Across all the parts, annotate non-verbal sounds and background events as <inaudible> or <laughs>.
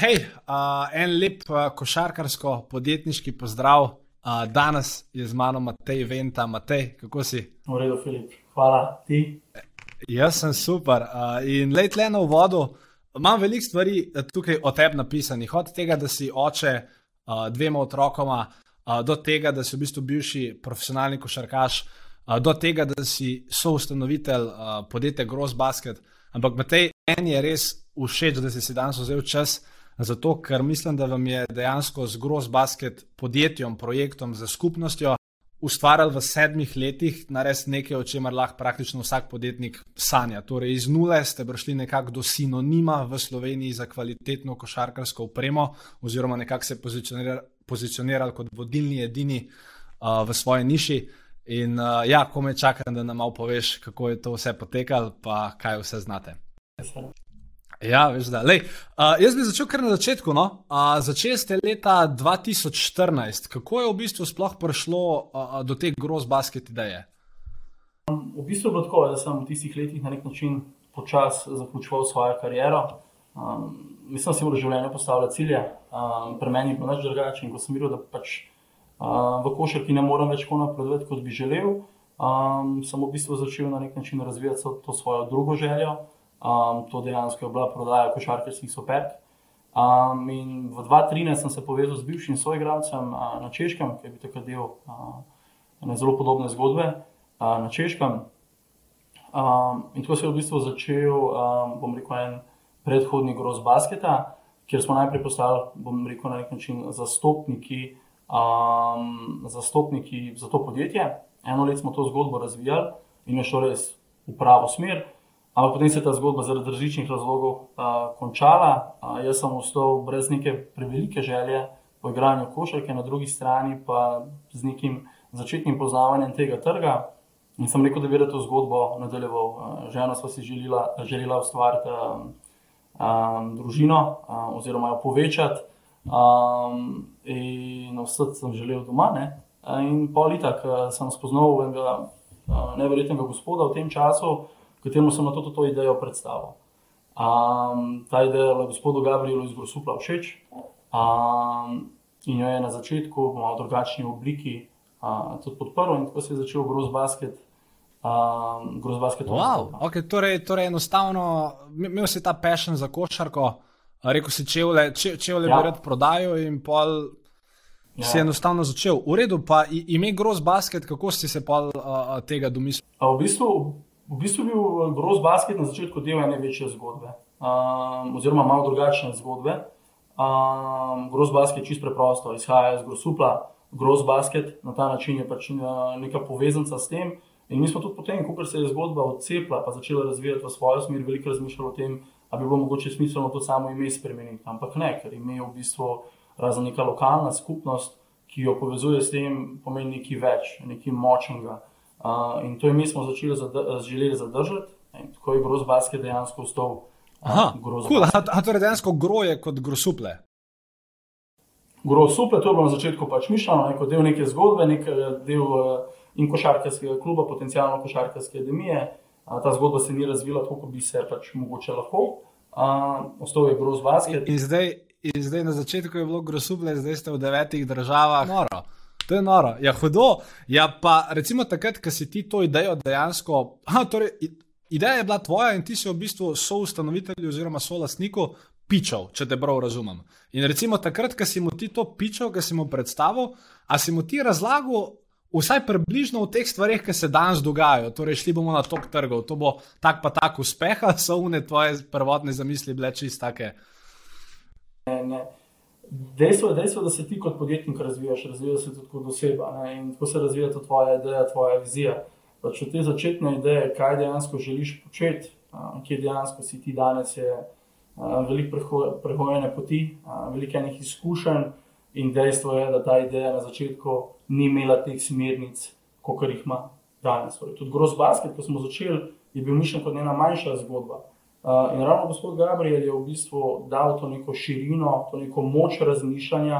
Hej, uh, en lep uh, košarkarsko-podjetniški pozdrav. Uh, danes je z mano Matej Venta. Matej, kako si? V redu, Filip. Hvala ti. Jaz sem super. Uh, in lej tle na uvodu, imam veliko stvari tukaj o tebi napisanih. Od tega, da si oče uh, dvema otrokoma, uh, do tega, da si v bistvu bivši profesionalni košarkaš, uh, do tega, da si soustanovitelj uh, podjetja Gross Basket. Ampak Matej, meni je res všeč, da si si danes vzel čas. Zato, ker mislim, da vam je dejansko z Gross Basket podjetjem, projektom za skupnostjo ustvarjali v sedmih letih narediti nekaj, o čemer lahko praktično vsak podjetnik sanja. Torej, iz nule ste prišli nekako do sinonima v Sloveniji za kvalitetno košarkarsko opremo, oziroma nekako se pozicionirali, pozicionirali kot vodilni, edini uh, v svoji niši. In uh, ja, ko me čakam, da nam malo poveš, kako je to vse potekalo, pa kaj vse znate. Ja, veš, da. Lej, uh, jaz bi začel kar na začetku. No? Uh, začel ste leta 2014. Kako je v bistvu sploh prišlo uh, do te groz basket ideje? V bistvu je bilo tako, da sem v tistih letih na nek način počasi zaključoval svojo kariero. Um, mislim, da sem v življenju postavljal cilje, um, pri meni je bilo več drugače. Ko sem videl, da pač uh, v košarki ne morem več tako napredovati, kot bi želel, um, sem v bistvu začel na nek način razvijati to svojo drugo željo. Um, to dejansko je bila prodaja košarkarskih superk. Um, in v 2013 sem se povezal z bivšim soigralcem uh, na Češkem, ki je bil takrat del uh, ene zelo podobne zgodbe uh, na Češkem. Um, in tako se je v bistvu začel, um, bom rekel, en predhodni groz basketa, kjer smo najprej postali, bom rekel, na nek način zastopniki, um, zastopniki za to podjetje. Eno leto smo to zgodbo razvijali in je šlo res v pravo smer. Ampak potem se je ta zgodba zaradi različnih razlogov uh, končala. Uh, jaz sem ostal brez neke prevelike želje po igranju košarke, na drugi strani pa z nekim začetnim poznavanjem tega trga. In sem rekel, da bi to zgodbo nadaljeval. Uh, žena sva si želila, želila ustvariti um, um, družino uh, oziroma jo povečati. Um, in vse sem želel doma. Ne? In pol leta, sem spoznal enega uh, neverjetnega gospoda v tem času kateremu sem na to, to, to idejo predstavil. Um, ta ideja je gospodu Gabrielu iz Grosupla všeč um, in jo je na začetku v malo drugačni obliki uh, tudi podprl, in tako se je začel Gross Basket. Um, Gross Basket. Wow, okay, torej, torej, enostavno, imel si ta pešen za košarko, rekel si, če vle, če, če vle ja. bi rad prodajal in pol. Ja. Si enostavno začel, v redu, pa ime Gross Basket, kako si se pa uh, tega domislil? V bistvu, v bistvu bil eh, Gross Basket na začetku del ene večje zgodbe, um, oziroma malo drugačne zgodbe. Um, Gross Basket čisto preprosto izhaja iz Grossupla. Gross Basket na ta način je pač eh, neka povezanca s tem. In mi smo tudi potem, ko se je zgodba odcepila, pa začela razvijati v svojo smer, veliko razmišljali o tem, ali bi bilo mogoče smiselno to samo ime spremeniti. Ampak ne, ker ime je v bistvu razen neka lokalna skupnost, ki jo povezuje s tem, pomeni nekaj več, nekaj močnega. Uh, in to je mi smo začeli zadr želeli zadržati, in tako je groz baske dejansko vstal. Aha, cool. a, a torej dejansko groje kot grosuple. Grosuple, to je bilo na začetku pač mišljeno, neko del neke zgodbe, nek del uh, in košarkarskega kluba, potencijalno košarkarske akademije. Uh, ta zgodba se ni razvila tako, kot bi se pač mogoče lahko. Uh, ostal je groz baske. In, in, in zdaj na začetku je bilo grosuple, zdaj ste v devetih državah. Moro. To je noro. Ja, hudo. Ja, pa recimo takrat, ko si ti to idejo dejansko. Aha, torej, ideja je bila tvoja in ti si v bistvu soustanovitelj oziroma solasnik pičov, če te prav razumem. In recimo takrat, ko si mu ti to pičov, ki si mu predstavil, a si mu ti razlagal. Vsaj približno v teh stvarih, ki se danes dogajajo, torej šli bomo na top trgov, to bo tak pa tak uspeh, so une tvoje prvotne zamisli bile čist take. Ne, ne. Dejstvo je, dejstvo, da se ti kot podjetnik razvijaš, razvijaš se tudi kot oseba ne? in tako se razvija tudi tvoja ideja, tvoja vizija. Pač od te začetne ideje, kaj dejansko želiš početi, kje dejansko si ti danes, je veliko prehojene poti, veliko enih izkušenj in dejstvo je, da ta ideja na začetku ni imela teh smernic, kot jih ima danes. Torej, tudi Gross Basket, ko smo začeli, je bil mišljen kot ena manjša zgodba. Uh, in ravno gospod Gabriel je v bistvu dal to neko širino, to neko moč razmišljanja,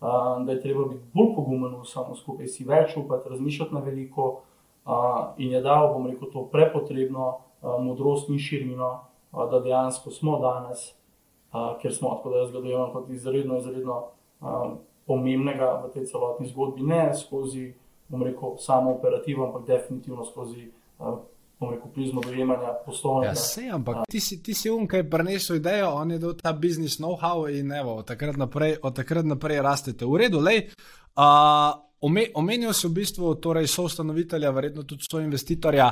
uh, da je treba biti bolj pogumen v samo skupaj, si več upati, razmišljati na veliko. Uh, in je dal, bom rekel, to prepotrebno uh, modrost in širino, uh, da dejansko smo danes, uh, ker smo tako, da jaz gledam kot izredno, izredno uh, pomembnega v tej celotni zgodbi, ne skozi, bom rekel, samo operativo, ampak definitivno skozi. Uh, rekel, prizmo dojemanja poslovnega. Ja, se, ampak a, ti si, ti si um, ki je prenesel idejo, on je dal ta biznis know-how in evo, od takrat naprej, od takrat naprej rastete. V redu, lej. Uh, Omenil si v bistvu torej soustanovitelja, verjetno tudi so investitorja.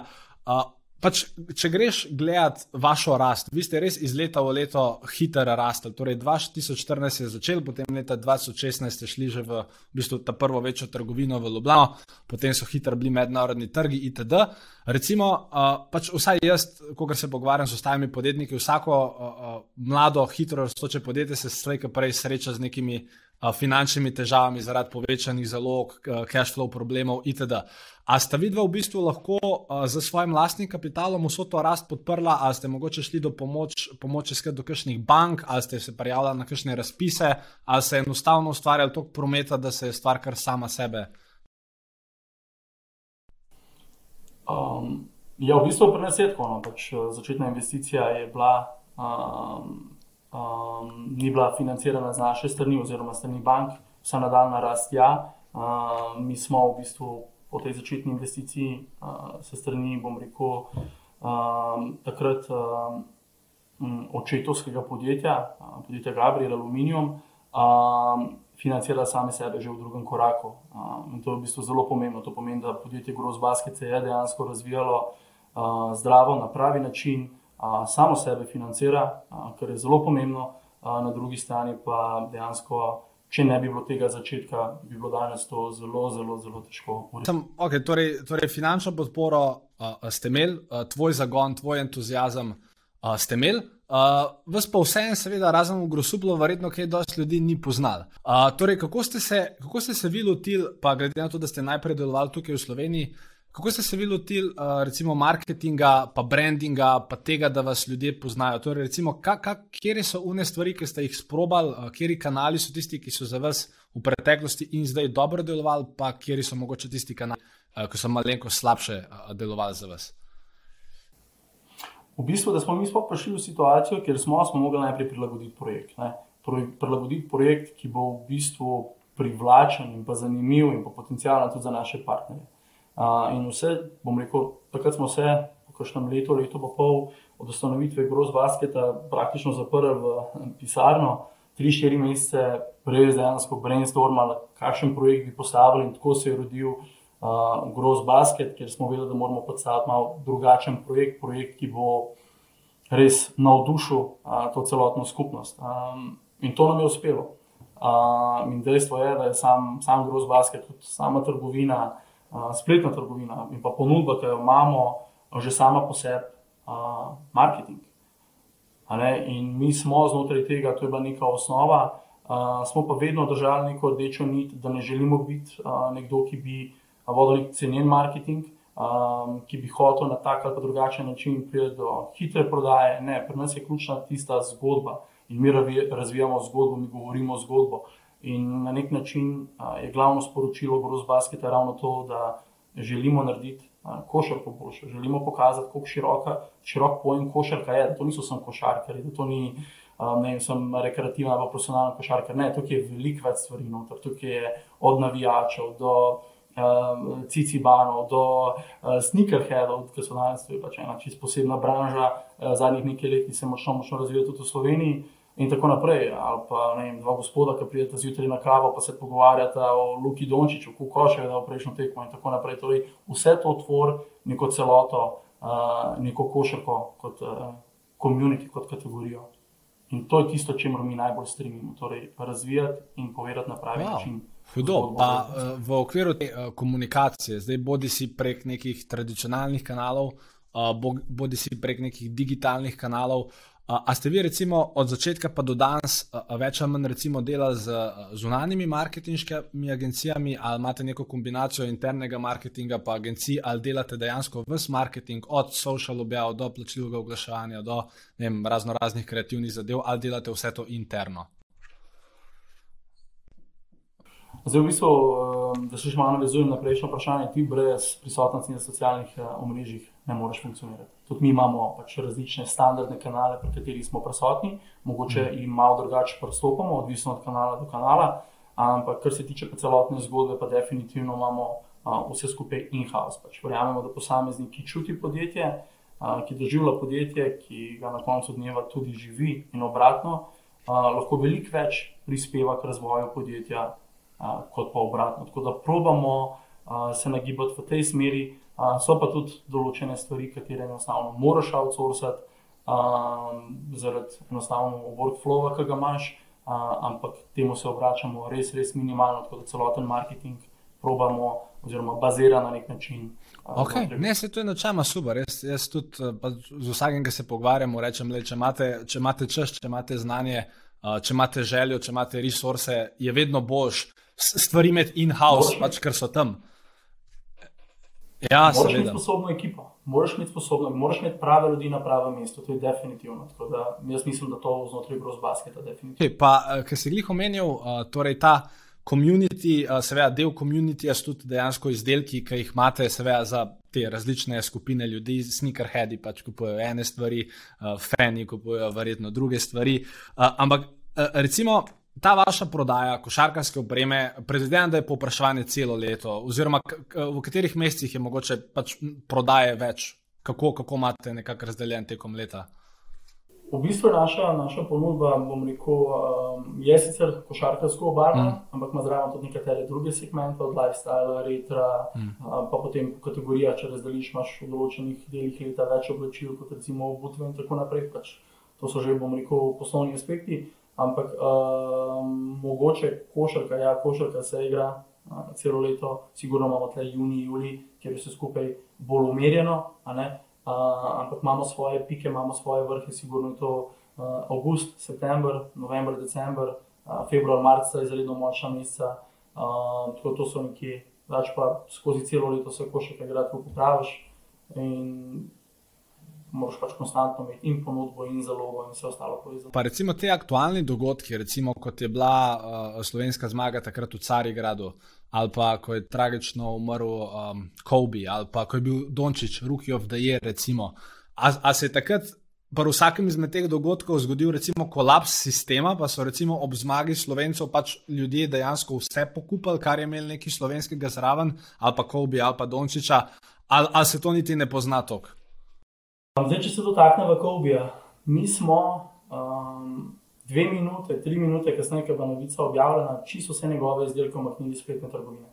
Uh, Pač, če greš gledat vašo rast, vi ste res iz leta v leto hitro rastli. Torej, 2014 je začel, potem leta 2016 ste šli že v, v bistvu, ta prvo večjo trgovino v Ljubljano, potem so hitro bili mednarodni trgi itd. Recimo, uh, pač vsaj jaz, ko se pogovarjam s ostalimi podjetniki, vsako uh, uh, mlado, hitro rastoče podjetje se slejka prej sreča z nekimi finančnimi težavami zaradi povečanih zalog, cash flow problemov itd. A ste vidva v bistvu lahko za svojim lastnim kapitalom vso to rast podprla, ali ste mogoče šli do pomoč, pomoči skrat do kakšnih bank, ali ste se prijavljali na kakšne razpise, ali se je enostavno ustvarjal toliko prometa, da se je stvar kar sama sebe? Um, ja, v bistvu pri nas je tako. No, pač začetna investicija je bila. Um, um, ni bila financirana z naše strani, oziroma strani bank, vsa nadaljna rast. Ja. Uh, mi smo v bistvu po tej začetni investiciji, uh, se strani, bom rekel, um, takrat um, očetovskega podjetja, uh, podjetja Gabriel Aluminium, um, financirala same sebe že v drugem koraku. Um, in to je v bistvu zelo pomembno. To pomeni, da podjetje Gross Basket se je dejansko razvijalo uh, zdravo, na pravi način samo sebe financira, kar je zelo pomembno, na drugi strani pa dejansko. Če ne bi bilo tega začetka, bi bilo danes to zelo, zelo, zelo težko. Sem, okay, torej, torej, finančno podporo uh, ste imeli, uh, tvoj zagon, tvoj entuzijazem uh, ste imeli, uh, vas pa vseeno, seveda, razen v Grosuplu, verjetno kaj dosti ljudi ni poznal. Uh, torej, kako ste se, kako ste se vi lotili, pa glede na to, da ste najprej delovali tukaj v Sloveniji, Kako ste se vi lotili, uh, recimo, marketinga, pa brandinga, pa tega, da vas ljudje poznajo? Torej, recimo, kje so une stvari, ki ste jih sprobali, uh, kje kanali so tisti, ki so za vas v preteklosti in zdaj dobro delovali, pa kje so mogoče tisti kanali, uh, ki so malenko slabše uh, delovali za vas? V bistvu, da smo mi sploh prišli v situacijo, kjer smo, smo mogli najprej prilagoditi projekt. Torej, prilagoditi projekt, ki bo v bistvu privlačen in pa zanimiv in pa potencijalen tudi za naše partnerje. In vse, bom rekel, takrat smo se, po kakšnem letu, leto pa pol od ustanovitve Gross Basketa, praktično zaprli v pisarno, tri, štiri mesece, prej dejansko brainstormali, kakšen projekt bi postavili in tako se je rodil. Uh, Gross Basket, ker smo vedeli, da moramo postaviti malo drugačen projekt, projekt, ki bo res navdušil uh, to celotno skupnost. Um, in to nam je uspelo. Uh, in dejstvo je, da je sam, sam Gross Basket, tudi sama trgovina, uh, spletna trgovina in pa ponudba, ki jo imamo, že sama po sebi, uh, marketing. In mi smo znotraj tega, to je bila neka osnova, uh, smo pa vedno držali neko rdečo nit, da ne želimo biti uh, nekdo, ki bi vodil cenjen marketing, um, ki bi hotel na tak ali drugačen način priti do hitre prodaje. Ne, pri nas je ključna tista zgodba in mi razvijamo zgodbo, mi govorimo zgodbo. In na nek način a, je glavno sporočilo Gross Basketa ravno to, da želimo narediti a, košarko boljšo, želimo pokazati, kako široka, širok pojem košarka je. Da to niso samo košarkari, da to ni, a, ne vem, sem rekreativna ali profesionalna košarka. Ne, tukaj je veliko več stvari noter, tukaj je od navijačev do. Cicibanov, do uh, sneakerheadov, ki so danes pač ena čisto posebna branža, uh, zadnjih nekaj let, ki se močno, močno razvija tudi v Sloveniji. Uh, in tako naprej. Ali pa ne vem, dva gospoda, ki pridete zjutraj na kavo, pa se pogovarjata o Luki Dončiću, kako še je dal prejšnjo tekmo in tako naprej. Torej, vse to tvori neko celoto, uh, neko košarko kot komunit, uh, kot kategorijo. In to je tisto, čemu mi najbolj stremimo, torej razvijati in povedati na pravi wow. način. Hudo, pa v okviru te komunikacije, zdaj bodi si prek nekih tradicionalnih kanalov, bodi si prek nekih digitalnih kanalov. A ste vi, recimo, od začetka pa do danes več ali manj delali z zunanjimi marketinškimi agencijami, ali imate neko kombinacijo internega marketinga pa agencij, ali delate dejansko vse marketing, od social objav do plačljivega oglaševanja do vem, razno raznih kreativnih zadev, ali delate vse to interno? Zdaj, v bistvu, da se še malo navezujem na prejšnjo vprašanje, ti brez prisotnosti na socialnih omrežjih ne moreš funkcionirati. Tudi mi imamo pač različne standardne kanale, pri katerih smo prisotni, mogoče mm. jim malo drugače pristopamo, odvisno od kanala do kanala. Ampak, kar se tiče celotne zgodbe, pa definitivno imamo a, vse skupaj in-house. Pač verjamemo, da posameznik, ki čuti podjetje, a, ki doživlja podjetje, ki ga na koncu dneva tudi živi in obratno, a, lahko veliko več prispeva k razvoju podjetja, a, kot pa obratno. Tako da probamo a, se nagibati v tej smeri so pa tudi določene stvari, katere enostavno moraš outsourcati, zaradi enostavno workflowa, ki ga imaš, uh, ampak temu se obračamo res, res minimalno, tako da celoten marketing probamo, oziroma bazira na nek način. Okay. Ne, se to je načela super. Jaz, jaz tudi z vsakim, ki se pogovarjamo, rečem, le, če, imate, če imate čas, če imate znanje, uh, če imate željo, če imate resurse, je vedno boljš stvari imeti in-house, pač, ker so tam. Ja, moraš imeti sposobno ekipo, moraš imeti sposobno, moraš imeti prave ljudi na pravem mestu, to je definitivno. Da, jaz mislim, da to znotraj Grozbasketa definitivno. Okay, pa, eh, ker si jih omenil, uh, torej ta community, uh, seveda del community, so tudi dejansko izdelki, ki jih imate, seveda za te različne skupine ljudi, sneakerheadi pač kupujejo ene stvari, uh, fani kupujejo verjetno druge stvari. Uh, ampak uh, recimo ta vaša prodaja košarkarske opreme, predvidevam, da je povpraševanje celo leto, oziroma v katerih mesecih je mogoče pač prodaje več, kako, kako imate nekako razdeljen tekom leta? V bistvu naša, naša ponudba, bom rekel, um, je sicer košarkarsko obarvana, mm. ampak ima zraven tudi nekatere druge segmente, od lifestyle, retra, mm. pa potem po kategorijah, če razdeliš, imaš v določenih delih leta več oblačil, kot recimo obutve in tako naprej. Pač to so že, bom rekel, poslovni aspekti. Ampak um, mogoče košarka, ja, košarka se igra uh, celo leto, sigurno imamo tukaj juni, juli, kjer je vse skupaj bolj umirjeno, uh, ampak imamo svoje pike, imamo svoje vrhe, sigurno je to uh, avgust, september, november, december, uh, februar, marc, izredno močna meseca. Uh, tako to so nekje, več pa skozi celo leto se košarka igra, tako popraviš moraš pač konstantno imeti in ponudbo, in zalogo, in vse ostalo povezano. Pa recimo te aktualne dogodke, recimo kot je bila uh, slovenska zmaga takrat v Carigradu, ali pa ko je tragično umrl um, Kobe, ali pa ko je bil Dončić, Rookie of the Year, recimo. A, a se je takrat. Pa v vsakem izmed teh dogodkov zgodil recimo kolaps sistema, pa so recimo ob zmagi slovencev pač ljudje dejansko vse pokupili, kar je imel neki slovenskega zraven, ali pa Kobe, ali pa Dončiča, ali, ali se to niti ne pozna tok. Zdaj, če se dotaknemo Kobija, mi smo um, dve minute, tri minute kasneje, ko je bila novica objavljena, čisto vse njegove izdelke omaknili iz spletne trgovine.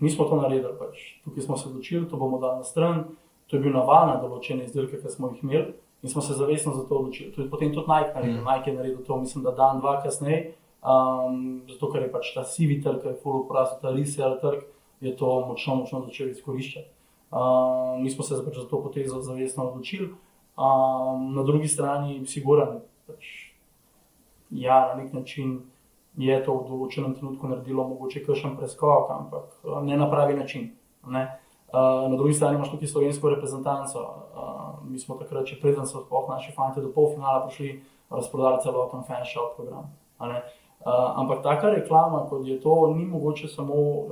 Mi smo to naredili, pač. tukaj smo se odločili, to bomo dali na stran. To je bil naval na določene izdelke, ki smo jih imeli in smo se zavestno za to odločili. Tudi potem tudi Nike naredil, mm. Nike je naredil to, mislim, da dan, dva kasneje, um, zato ker je pač ta sivi trg, ki je full uporabljal, ta resell trg, je to močno, močno začel izkoriščati. Uh, mi smo se pač za to potezo zavestno odločili. Um, na drugi strani, siguran, pač, ja, na nek način je to v določenem trenutku naredilo mogoče kakšen preskok, ampak ne na pravi način. Ne? Uh, na drugi strani imaš tudi slovensko reprezentanco. Uh, mi smo takrat, če preden so sploh naši fanti do polfinala prišli, razprodali celoten fanshop program. Uh, ampak taka reklama, kot je to, ni mogoče samo uh,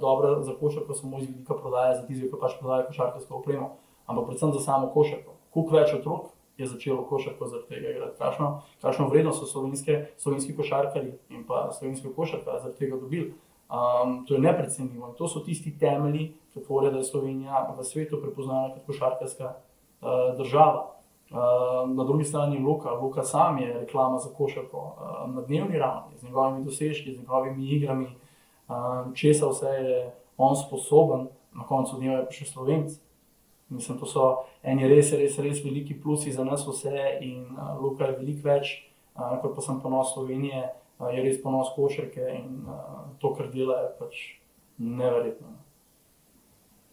dobra za košarko, samo iz vidika prodaje, za tiste, ki pač prodajajo košarkarsko opremo, ampak predvsem za samo košarko. Kuk več otrok je začelo košarko zaradi tega igrati, kakšno, kakšno vrednost so slovenske, slovenski košarkari in pa slovenski košarkari zaradi tega dobili. Um, to je neprecenljivo in to so tisti temelji, ki tvorijo, da je Slovenija v svetu prepoznana kot košarkarska uh, država. Ehm, na drugi strani Luka, Luka sam je reklama za košarko ehm, na dnevni ravni, z njegovimi dosežki, z njegovimi igrami, ehm, česa vse je on sposoben, na koncu dneva je pa še slovenc. Mislim, to so eni res, res, res veliki plusi za nas vse in uh, Luka je veliko več, uh, kot pa sem ponos Slovenije, uh, je res ponos košarke in to, kar dela, je pač neverjetno.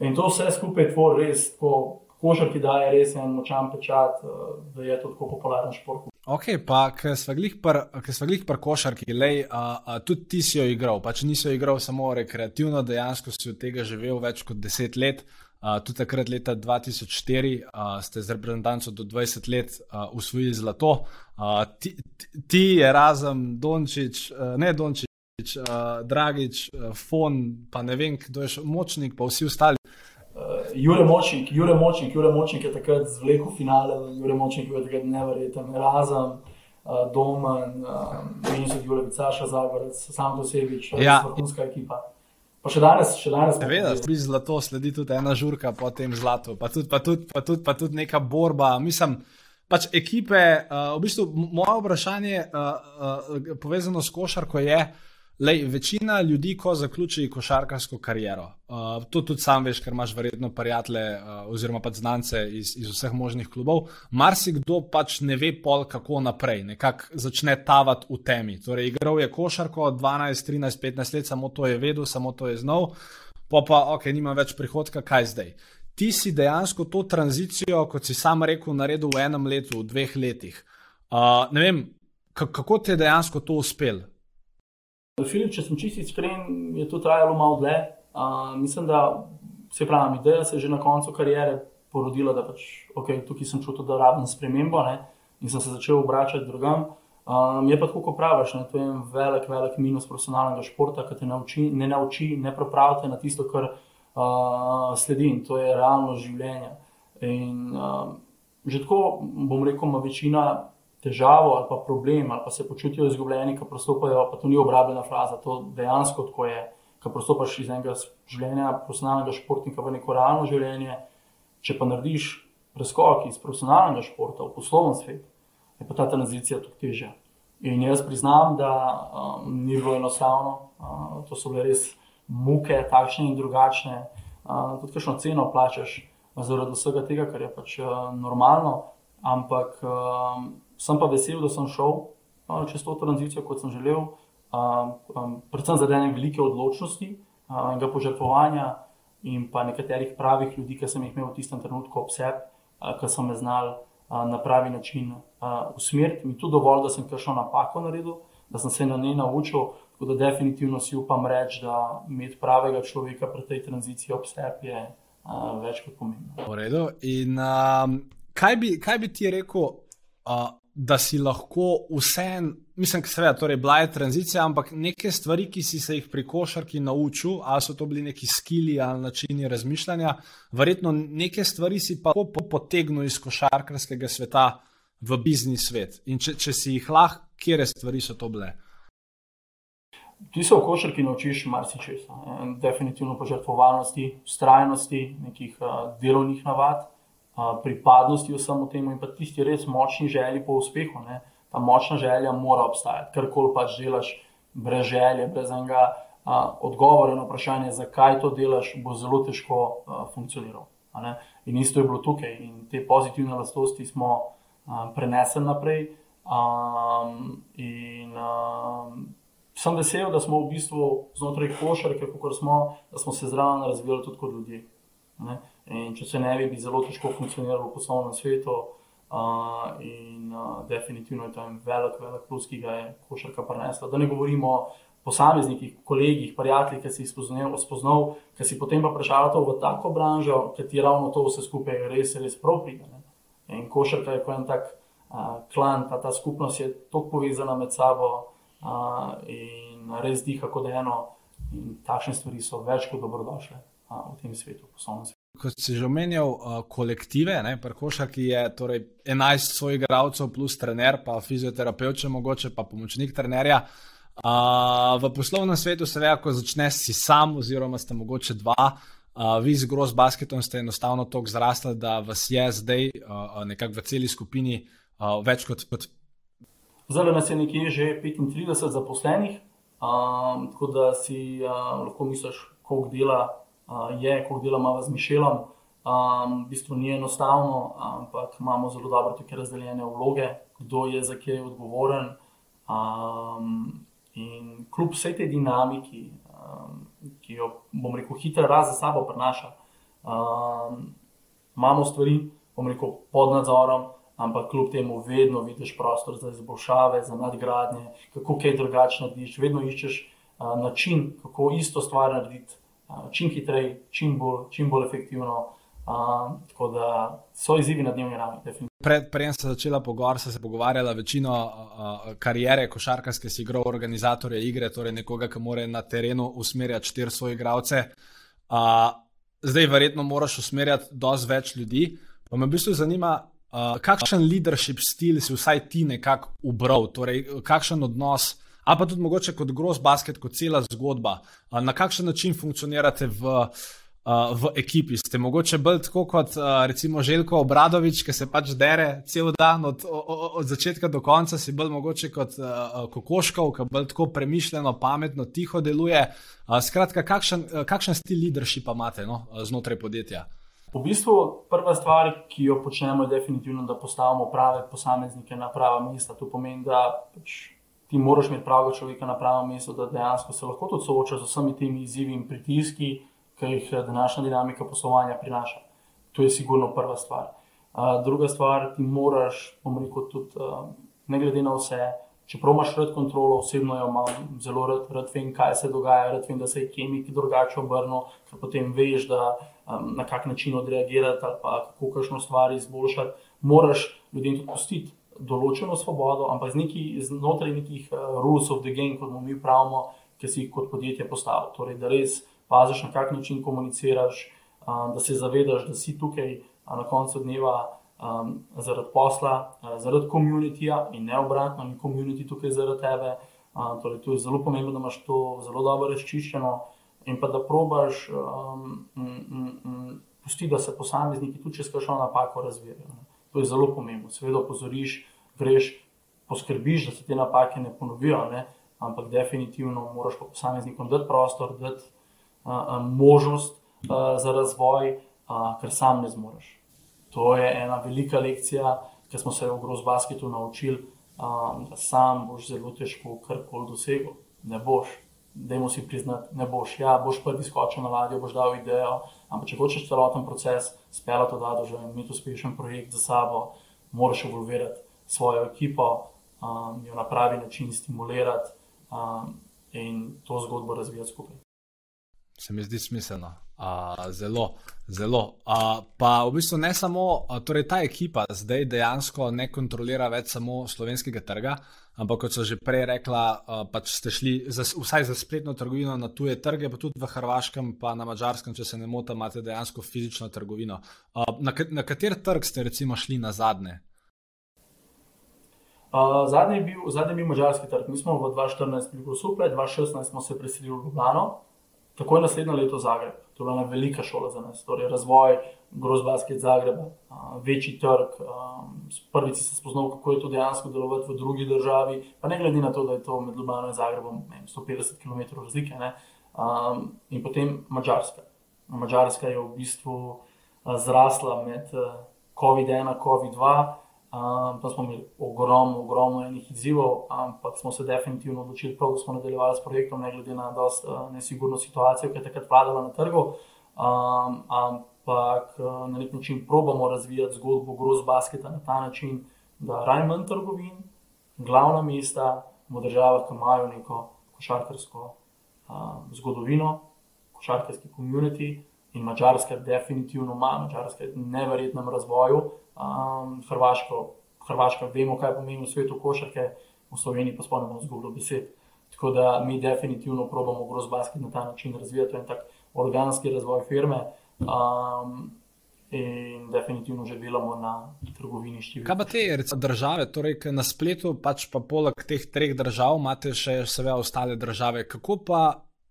In to vse skupaj tvori res, ko košarki daje res en močan pečat, uh, da je to tako popularen šport. Ok, pa ker smo glih pri košarki, lej, a, a, tudi ti si jo igral, pač nisi jo igral samo rekreativno, dejansko si od tega živel več kot deset let. Uh, tudi takrat, leta 2004, uh, ste z reprezentanco do 20 let uh, usvojili zlato. Uh, ti, ti je razen Dončić, uh, ne Dončić, uh, Dragič, uh, Fon, pa ne vem, kdo je še močnik, pa vsi ostali. Jure Močnik, Jure Močnik, Jure Močnik je takrat zvlekel finale, Jure Močnik je takrat nevreten, razen uh, Domen, uh, in so Jure Vicaša, Zagorec, sam dosebič, ja. vrhunska ekipa. Pa še danes, še danes. Seveda, pri zlato sledi tudi ena žurka po tem zlatu, pa tudi, pa tudi, pa tudi, pa tudi neka borba. Mislim, pač ekipe, uh, v bistvu moje vprašanje uh, uh, povezano s košarko je, uh, Lej, večina ljudi, ko zaključi košarkarsko kariero, uh, to tudi sam veš, ker imaš verjetno prijatelje uh, oziroma pa znance iz, iz vseh možnih klubov, marsikdo pač ne ve pol, kako naprej, nekako začne tavati v temi. Torej, igral je košarko 12, 13, 15 let, samo to je vedel, samo to je znal, pa pa ok, nima več prihodka, kaj zdaj. Ti si dejansko to tranzicijo, kot si sam rekel, naredil v enem letu, v dveh letih. Uh, ne vem, kako ti je dejansko to uspelo? Filip, če sem čisti iskren, je to trajalo malo dlje. Uh, mislim, da se pravi, ideja se je že na koncu karijere porodila, da pač, okay, tukaj sem čutil, da rabim spremembo ne, in sem se začel obračati drugam. Um, je pa tako, kot praviš, ne, to je en velik, velik minus profesionalnega športa, ki te nauči, ne nauči, ne pravi na tisto, kar uh, sledi in to je realno življenje. In uh, že tako, bom rekel, ima večina težavo ali pa problem, ali pa se počutijo izgubljeni, ko prostopajo, pa to ni obrabljena fraza, to dejansko tako je, ko prostopaš iz enega življenja, profesionalnega športnika v neko realno življenje. Če pa narediš preskok iz profesionalnega športa v poslovni svet, je pa ta tranzicija tudi težja. In jaz priznam, da um, ni bilo enostavno, uh, to so bile res muke, takšne in drugačne. Uh, tudi, kakšno ceno plačaš zaradi vsega tega, kar je pač uh, normalno, ampak um, sem pa vesel, da sem šel uh, čez to tranzicijo, kot sem želel, uh, um, predvsem zaradi ene velike odločnosti uh, in požrtvovanja, in pa nekaterih pravih ljudi, ki sem jih imel v tistem trenutku ob sebi, uh, ki so me znali uh, na pravi način uh, usmeriti. Mi je tudi dovolj, da sem kakšno napako naredil, da sem se na njej naučil. Tako da definitivno si upam reči, da imeti pravega človeka pri tej tranziciji ob sebi je uh, več kot pomembno. V redu. In um, kaj, bi, kaj bi ti rekel, uh, da si lahko vse, mislim, seveda, torej bila je tranzicija, ampak neke stvari, ki si se jih pri košarki naučil, ali so to bili neki skili ali načini razmišljanja, verjetno neke stvari si pa potegnil iz košarkarskega sveta v biznis svet. In če, če si jih lahko, kje stvari so to bile? Ti se v košarki naučiš marsikaj, definitivno požrtvovalnosti, ustrajnosti, nekih uh, delovnih navad pripadnosti vsemu temu in pa tisti res močni želji po uspehu. Ne? Ta močna želja mora obstajati, kar koli pač delaš, brez želje, brez enega a, odgovora na vprašanje, zakaj to delaš, bo zelo težko a, funkcioniral. In isto je bilo tukaj in te pozitivne lastnosti smo a, prenesli naprej. Um, in um, sem vesel, da smo v bistvu znotraj košarke, kako smo, da smo se zraven razvijali tudi kot ljudje. Ne? In če se ne bi, bi zelo težko funkcioniralo v poslovnem svetu. Uh, in uh, definitivno je to en velik, velik plus, ki ga je košarka prenesla. Da ne govorimo o posameznikih, kolegih, prijateljih, ki si jih spoznal, spoznal ki si potem pa prešal v tako branžo, ki ti ravno to vse skupaj res, res prav pride. In košarka je kot en tak uh, klan, ta, ta skupnost je tako povezana med sabo uh, in res diha kot eno. In takšne stvari so več kot dobrodošle uh, v tem svetu, poslovnem svetu kot si že omenjal, uh, kolektive, prekoša, ki je torej 11 svojih igralcev, plus trener, pa fizioterapeut, če mogoče, pa pomočnik trenerja. Uh, v poslovnem svetu se ve, ko začneš si sam, oziroma ste mogoče dva, uh, vi z groz basketom ste enostavno tako zrasli, da vas je zdaj uh, nekako v celi skupini uh, več kot. kot... Zdaj nas je nekje že 35 zaposlenih, um, tako da si uh, lahko misliš, koliko dela je, ko delamo z Mišelom. Um, v bistvu ni enostavno, ampak imamo zelo dobro tako razdeljene vloge, kdo je za kaj odgovoren. Um, in kljub vsej tej dinamiki, um, ki jo bom rekel, hitro raz za sabo prenaša, Um, imamo stvari, bom rekel, pod nadzorom, ampak kljub temu vedno vidiš prostor za izboljšave, za nadgradnje, kako kaj drugače narediš, vedno iščeš uh, način, kako isto stvar narediti čim hitreje, čim, čim bolj efektivno. Uh, tako da so izzivi na dnevni ravni, definitivno. Pred, prej sem začela pogovarjati, sem se pogovarjala večino uh, karijere košarkarske, si igral organizatorje igre, torej nekoga, ki mora na terenu usmerjati štiri svoje igralce. Uh, zdaj, verjetno, moraš usmerjati dosti več ljudi. Pa me v bistvu zanima, uh, kakšen leadership stil si vsaj ti nekako ubral, torej kakšen odnos. A pa tudi mogoče kot groz basket, kot cela zgodba, na kakšen način funkcionirate v, v ekipi. Ste mogoče bolj tako kot recimo Željko Obradovič, ki se pač dere cel dan od, od, začetka do konca, si bolj mogoče kot Kokoškov, ki bolj tako premišljeno, pametno, tiho deluje. Skratka, kakšen, kakšen stil leadershipa imate no, znotraj podjetja? V bistvu prva stvar, ki jo počnemo, je definitivno, da postavimo prave posameznike na prava mesta. To pomeni, da pač ti moraš imeti pravega človeka na pravem mestu, da dejansko se lahko tudi soočaš z vsemi temi izzivi in pritiski, ki jih eh, današnja dinamika poslovanja prinaša. To je sigurno prva stvar. Uh, druga stvar, ti moraš, bom rekel, tudi uh, ne glede na vse, čeprav imaš rad kontrolo, osebno jo imam, zelo rad, rad vem, kaj se dogaja, rad vem, da se je kemik drugače obrnil, ker potem veš, da, um, na kak način odreagirati ali pa kako kakšno stvar izboljšati. Moraš ljudem tudi pustiti določeno svobodo, ampak znotraj nekih uh, rules of the game, kot mu mi pravimo, ki si jih kot podjetje postavil. Torej, da res paziš, na kak način komuniciraš, um, da se zavedaš, da si tukaj na koncu dneva um, zaradi posla, uh, zaradi komunitija in ne obratno, ni komuniti tukaj zaradi tebe. Um, torej, to je zelo pomembno, da imaš to zelo dobro razčiščeno in pa da probaš um, pustiti, da se posamezniki tudi če skašajo napako razvijajo. To je zelo pomembno. Seveda opozoriš, greš, poskrbiš, da se te napake ne ponovijo, ne? ampak definitivno moraš pa posameznikom dati prostor, dati možnost za razvoj, ker sam ne zmoriš. To je ena velika lekcija, ki smo se v Grozbasketu naučili, da sam boš zelo težko karkoli dosegel. Ne boš, dajmo si priznati, ne boš. Ja, boš prvi skočil na ladjo, boš dal idejo, ampak če hočeš celoten proces speljati od A do Ž in imeti uspešen projekt za sabo, moraš evolvirati svojo ekipo, jo na pravi način stimulirati in to zgodbo razvijati skupaj se mi zdi smiselno. Uh, zelo, zelo. Uh, pa v bistvu ne samo, uh, torej ta ekipa zdaj dejansko ne kontrolira več samo slovenskega trga, ampak kot so že prej rekla, uh, pač ste šli za, vsaj za spletno trgovino na tuje trge, pa tudi v Hrvaškem, pa na Mačarskem, če se ne motim, imate dejansko fizično trgovino. Uh, na, na kater trg ste recimo šli na zadnje? Uh, zadnji, je bil, zadnji je bil mačarski trg. Mi smo v 2014 bili v Suple, 2016 smo se preselili v Ljubljano. Tako je naslednje leto Zagreb, to je bila velika šola za nas, torej razvoj grozbasket Zagreba, večji trg. Prvič si se spoznal, kako je to dejansko delovati v drugi državi, pa ne glede na to, da je to med Ljubljano in Zagrebom ne, 150 km razlike. Ne, in potem Mačarska. Mačarska je v bistvu zrasla med COVID-1 in COVID-2. Um, tam smo imeli ogromno, ogromno enih izzivov, ampak smo se definitivno odločili, prav, da smo nadaljevali s projektom, ne glede na dost uh, nesigurno situacijo, ki je takrat vladala na trgu. Um, ampak uh, na nek način probamo razvijati zgodbo groz basketa na ta način, da raje manj trgovin, glavna mesta v državah, ki imajo neko košarkarsko uh, zgodovino, košarkarski komunity. In Mačarska definitivno ima, Mačarska je v neverjetnem razvoju um, Hrvaško, Hrvaška, vemo, kaj pomeni v svetu košarke, v Sloveniji pa spomnimo zgodbo besed. Tako da mi definitivno probujemo grozbaski na ta način razvijati en tak organski razvoj firme. Um, In definitivno že delamo na trgovini številk. Kaj pa te recimo, države, torej na spletu, pač pa poleg teh treh držav, imate še seveda ostale države. Kako pa,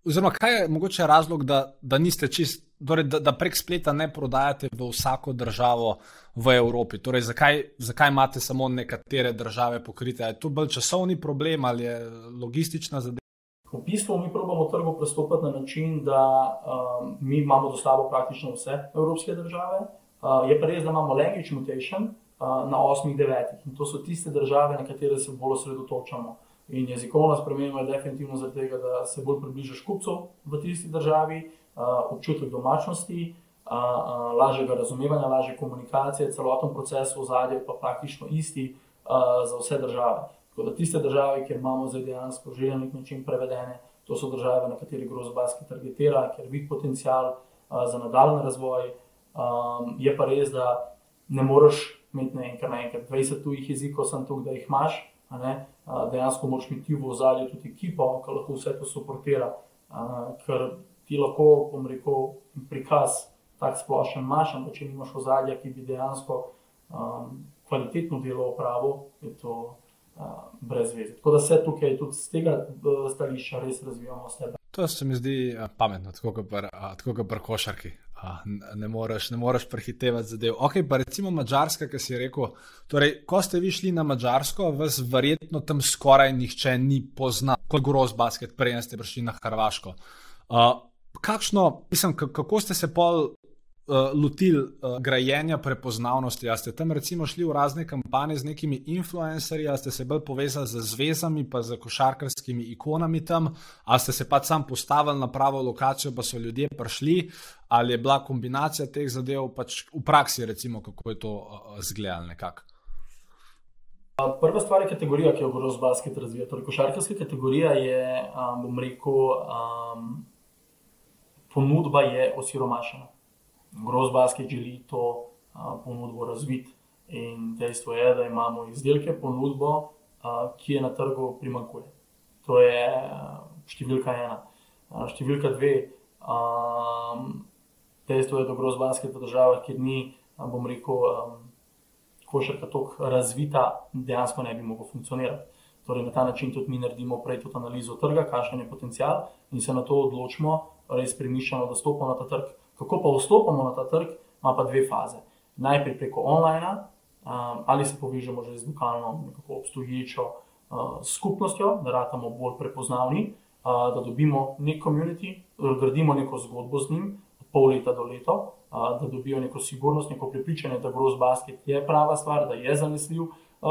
oziroma kaj je mogoče razlog, da, da niste čist torej, da, da prek spleta ne prodajate v vsako državo v Evropi. Torej, zakaj, zakaj imate samo nekatere države pokrite? Je to bolj časovni problem ali je logistična zadeva? V bistvu mi probujemo trgu pristopiti na način, da um, mi imamo dostavo praktično vse evropske države. Uh, je pa res, da imamo language mutation uh, na osmih, devetih in to so tiste države, na katere se bolj osredotočamo. In jezikovna sprememba je definitivno zato, da se bolj približaš kupcu v tisti državi, uh, občutek domačnosti, lažjega razumevanja, lažje komunikacije, celoten proces v zadnjem pa praktično isti za vse države. Tako da tiste države, kjer imamo zdaj dejansko že na nek način prevedene, to so države, na katerih grozobajski targetira, ker vidi potencial za nadaljni razvoj. Je pa res, da ne moreš imeti naenkrat 20 tujih jezikov, sem tukaj, da jih imaš. Dejansko moraš imeti v zadnji tudi ekipo, ki lahko vse to suportira, ker ti lahko, bom rekel, prikaz tak splošen imaš, ampak če nimaš ozadja, ki bi dejansko um, kvalitetno delo opravil, je to uh, brez veze. Tako da se tukaj tudi z tega uh, stališča res razvijamo s tebe. To se mi zdi uh, pametno, tako kot pri košarki. Uh, ne moreš, ne moreš prehitevati zadev. Ok, pa recimo Mačarska, ki si rekel. Torej, ko ste vi šli na Mačarsko, vas verjetno tam skoraj nihče ni poznal, kot groz basket, prej ste prišli na Hrvaško. Uh, kakšno, mislim, kako ste se pol uh, lotili uh, grajenja prepoznavnosti? Ali ste tam recimo šli v razne kampanje z nekimi influencerji, ali ste se bolj povezali z zvezami, pa z košarkarskimi ikonami tam, ali ste se pač sam postavili na pravo lokacijo, pa so ljudje prišli, ali je bila kombinacija teh zadev pač v praksi, recimo, kako je to uh, zgledalo nekako. Prva stvar je kategorija, ki jo Gross Basket razvija. Torej, košarkarska kategorija je, um, bom rekel, um, ponudba je osiromašena. Grozbasket želi to a, ponudbo razviti. In dejstvo je, da imamo izdelke, ponudbo, a, ki je na trgu primankuje. To je številka ena. A, številka dve, a, dejstvo je, da grozbasket v državah, kjer ni, a, bom rekel, a, košarka tako razvita, dejansko ne bi mogel funkcionirati. Torej, na ta način tudi mi naredimo prej tudi analizo trga, kakšen je potencial in se na to odločimo, res premišljeno, da stopimo na ta trg. Kako pa vstopamo na ta trg, ima pa dve faze. Najprej preko online, um, ali se povežemo že z lokalno, nekako obstoječo uh, skupnostjo, da ratamo bolj prepoznavni, uh, da dobimo nek community, gradimo neko zgodbo z njim, pol leta do leta, uh, da dobijo neko sigurnost, neko prepričanje, da Gross Basket je prava stvar, da je zanesljiv uh,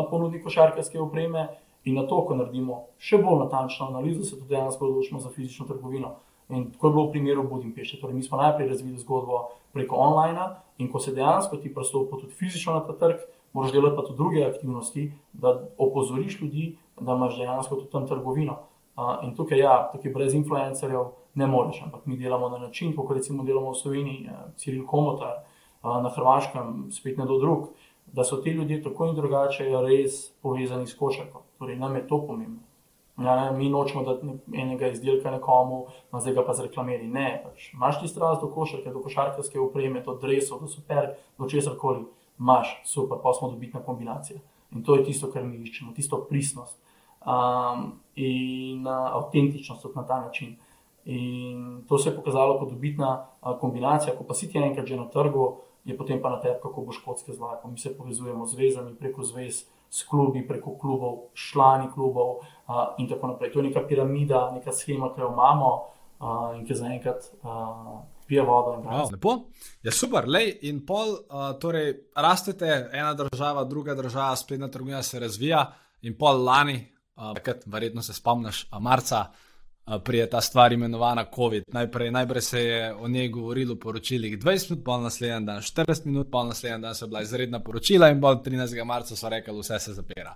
ponudnik košarkarske opreme. In na to, ko naredimo še bolj natančno analizo, se tudi dejansko odločimo za fizično trgovino. In tako je bilo v primeru Budimpešte. Torej, mi smo najprej razvili zgodbo preko online, in ko se dejansko ti pristopi tudi fizično na ta trg, moraš delati pa tudi druge aktivnosti, da opozoriš ljudi, da imaš dejansko tudi tam trgovino. Uh, in tukaj, ja, tukaj brez influencerjev ne moreš, ampak mi delamo na način, kot recimo delamo v Sloveniji, uh, Ciril Komotar, uh, na Hrvaškem, spet ne do drug, da so ti ljudje tako in drugače res povezani s košarko. Torej, nam je to pomembno. Ja, mi nočemo dati enega izdelka nekomu, no zdaj ga pa zreklamiri. Ne, pač, imaš ti strast do košarke, do košarkarske opreme, do drevesov, do super, do česar koli. Imaš, super, pa smo dobitna kombinacija. In to je tisto, kar mi iščemo, tisto pristnost um, in uh, avtentičnost na ta način. In to se je pokazalo kot dobitna uh, kombinacija, ko pa si ti enkrat že na trgu, je potem pa na tebi, kako boš kocke zlako. Mi se povezujemo z vezami preko zvez s klubi, preko klubov, člani klubov uh, in tako naprej. To je neka piramida, neka schema, ki jo imamo uh, in ki zaenkrat uh, pije vodo. Wow, lepo, je super, lej in pol, uh, torej rastete, ena država, druga država, spletna trgovina se razvija in pol lani, uh, verjetno se spomniš, marca prije ta stvar imenovana COVID. Najprej, najprej se je o njej govorilo v poročilih 20 minut, pol naslednji dan 40 minut, pol naslednji dan so bila izredna poročila in pol 13. marca so rekli, vse se zapira.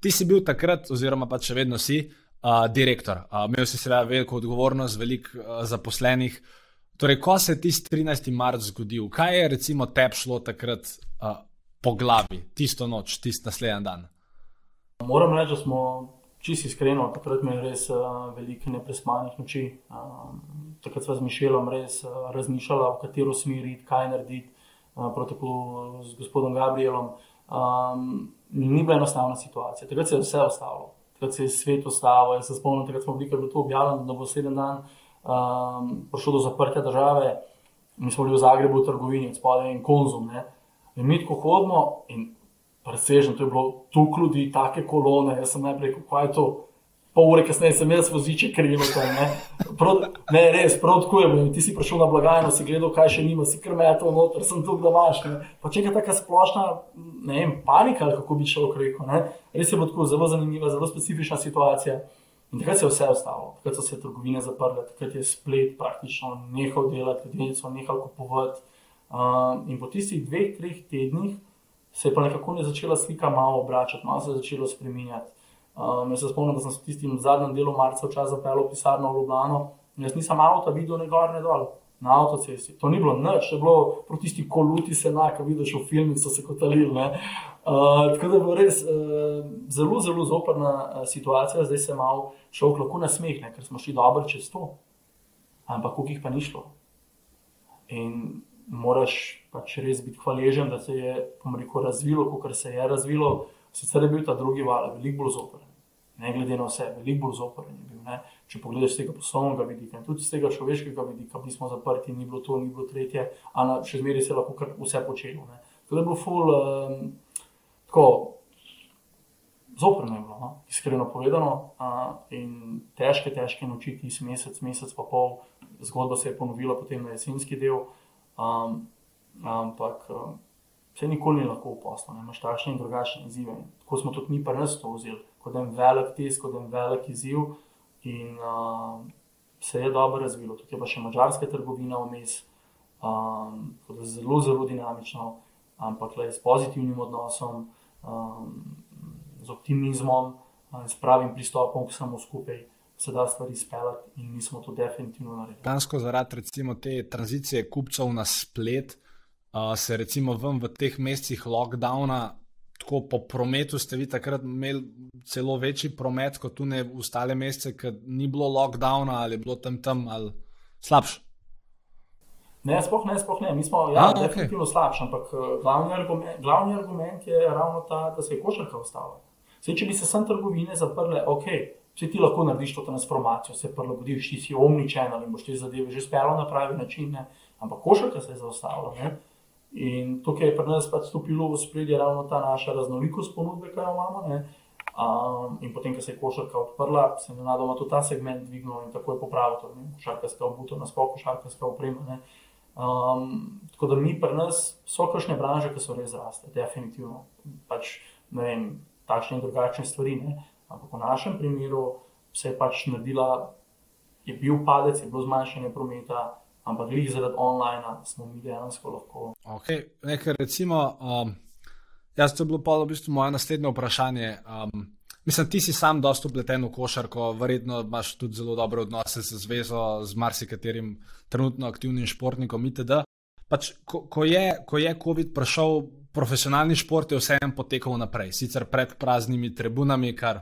Ti si bil takrat, oziroma pa še vedno si, uh, direktor. Uh, imel si seveda veliko odgovornost, veliko uh, zaposlenih. Torej, ko se je tisti 13. marc zgodil, kaj je recimo tebi šlo takrat uh, po glavi, tisto noč, tisti naslednji dan? Moram reči, da smo čisto iskreno, takrat mi je res uh, veliko neprespanih noči. Um, takrat smo z Mišelom res uh, razmišljali, v katero smer iti, kaj narediti, uh, protokol z gospodom Gabrielom. Um, ni bila enostavna situacija, takrat se je vse ostalo, takrat se je svet ustavil. Jaz se spomnim, da smo bili, da bo to objavljeno, da bo sedem dan um, prišlo do zaprtja države. Mi smo bili v Zagrebu v trgovini, spodaj in konzum. Ne? In mi tako hodimo in presežno, to je bilo tu ljudi, take kolone. Jaz sem najprej rekel, kaj je to. Pol ure kasneje sem jaz voziče krilo tam. Ne? ne, res, prav tako je. Ti si prišel na blagajno, si gledal, kaj še nima, si krmeto noter, sem tu, da imaš. Če je taka splošna, ne vem, panika, kako bi šel rekel. Ne? Res je bilo tako zelo zanimiva, zelo specifična situacija. In takrat se je vse ostalo, takrat so se trgovine zaprle, takrat je splet praktično nehal delati, ljudje so nehali kupovati. Um, in po tistih dveh, treh tednih se je pa nekako ne začela slika malo obračati, malo se je začelo spremenjati. Um, se spomnim, da sem se v tistem zadnjem delu marca včasih zapeljal v pisarno v Ljubljano jaz nisem avto videl ne gor, ne dol. Na avtocesti. To ni bilo noč, je bilo proti tisti koluti, se enako vidiš v filmih, so se kotalili. Uh, tako da je bilo res uh, zelo, zelo zoprna uh, situacija, zdaj se malo šel lahko na smeh, ne? ker smo šli dobro čez to. Ampak koliko jih pa ni šlo. In moraš pač res biti hvaležen, da se je rekel, razvilo, kot se je razvilo. Sicer je bil ta drugi val, veliko bolj zoprn. Ne glede na vse, veliko bolj zoprn je bil. Ne? Če pogledaš z tega poslovnega vidika in tudi z tega človeškega vidika, bili smo zaprti, ni bilo to, ni bilo tretje, a še zmeraj se lahko vse počelo. To je bilo full. Um, tako zoprno je bilo, no? iskreno povedano. Uh, in težke, težke noči, ti si mesec, mesec pa pol, zgodba se je ponovila potem na jesenski del. Um, ampak um, vse nikoli ni lahko uposlo, imaš takšne in drugačne izzive. Tako smo tudi mi pa res to vzeli, kot en velik tisk, kot en velik izziv. In uh, se je dobro razvilo, tukaj pa še mačarska trgovina vmes, um, zelo, zelo dinamično, ampak le s pozitivnim odnosom um, z optimizmom in s pravim pristopom k samo skupaj. Se da stvari speljati, in mi smo to definitivno naredili. Dansko, zaradi recimo, te tranzicije kupcev na splet, uh, se recimo v teh mesecih lockdowna, tako po prometu, ste vi takrat imeli celo večji promet kot tu ne ostale mesece, ker ni bilo lockdowna ali je bilo tam tam ali slabše. Ne, sploh ne, sploh ne. Mi smo ja, A, definitivno okay. slabši, ampak eh, glavni argument, glavni argument je ravno ta, da se je košarka ustavila. Zdaj, če bi se sem trgovine zaprle, ok, vse ti lahko narediš to transformacijo, se prilagodiš, ti si omničen ali boš te zadeve že spelo na pravi način, ne? ampak košarka se je zaustavila. Ne? In tukaj je pri nas pač stopilo v spredje ravno ta naša raznolikost ponudbe, ki jo imamo. Ne? Um, in potem, ko se je košarka odprla, se je na tudi ta segment dvignil in tako je popravil. Košarkarska obutev, nasploh košarkarska oprema. Um, tako da mi pri nas so kakšne branže, ki so res zrasle, definitivno. Pač, ne vem, takšne in drugačne stvari. Ne? Ampak v našem primeru se je pač naredila, je bil padec, je bilo zmanjšanje prometa, ampak glih zaradi online smo mi dejansko lahko. Okay. Nekaj recimo, um, jaz to je bilo pa v bistvu moje naslednje vprašanje. Um, Mislim, ti si sam dosta upleten v košarko, verjetno imaš tudi zelo dobre odnose z zvezo, z marsikaterim trenutno aktivnim športnikom itd. Pač, ko, ko, je, je COVID prišel, profesionalni šport je vseeno potekal naprej, sicer pred praznimi tribunami, kar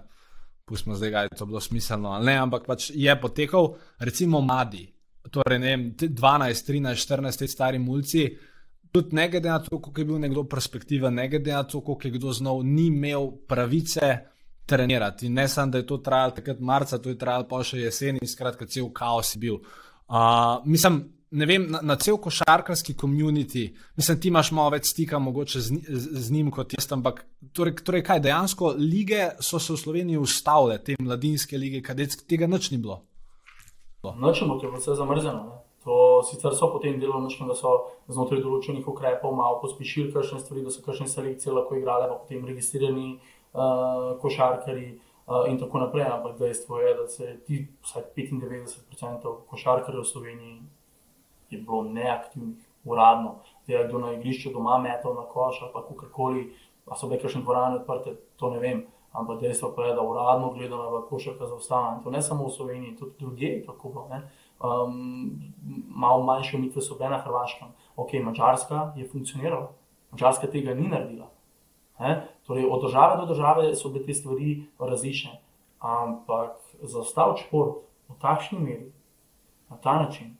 pustimo zdaj, da je to bilo smiselno ali ne, ampak pač je potekal, recimo, mladi, torej ne vem, 12, 13, 14 let stari mulci. Tudi ne glede na to, kako je bil nekdo perspektiven, ne glede na to, kako je kdo znal, ni imel pravice trenirati. In ne samo, da je to trajalo takrat marca, to je trajalo pa še jeseni, skratka, cel kaos je bil. Uh, mislim, ne vem, na, na cel košarkarski komunity, mislim, ti imaš malo več stika mogoče z, z, z njim kot jaz, ampak torej, torej kaj dejansko lige so se v Sloveniji ustavile, te mladinske lige, kadetske, tega nič ni bilo. Nočemo, ker je vse zamrzeno. Ne? To sicer so potem delovno, da so znotraj določenih ukrepov malo pospešili kakšne stvari, da so kakšne selekcije lahko igrale, pa potem registrirani uh, košarkari uh, in tako naprej. Ampak dejstvo je, da se ti, vsaj 95% košarkarjev v Sloveniji je bilo neaktivnih, uradno. Da je kdo na igrišču doma metal na koš ali kakorkoli, pa so bile kakšne dvorane odprte, to ne vem. Ampak dejstvo pa je, da uradno gledano je košarka zaostala. To ne samo v Sloveniji, tudi drugje je tako bilo. Um, malo manjše umitve so bile na Hrvaškem. Ok, Mačarska je funkcionirala, Mačarska tega ni naredila. Torej, od države do države so bile te stvari različne. Ampak za ostal šport v takšni meri, na ta način,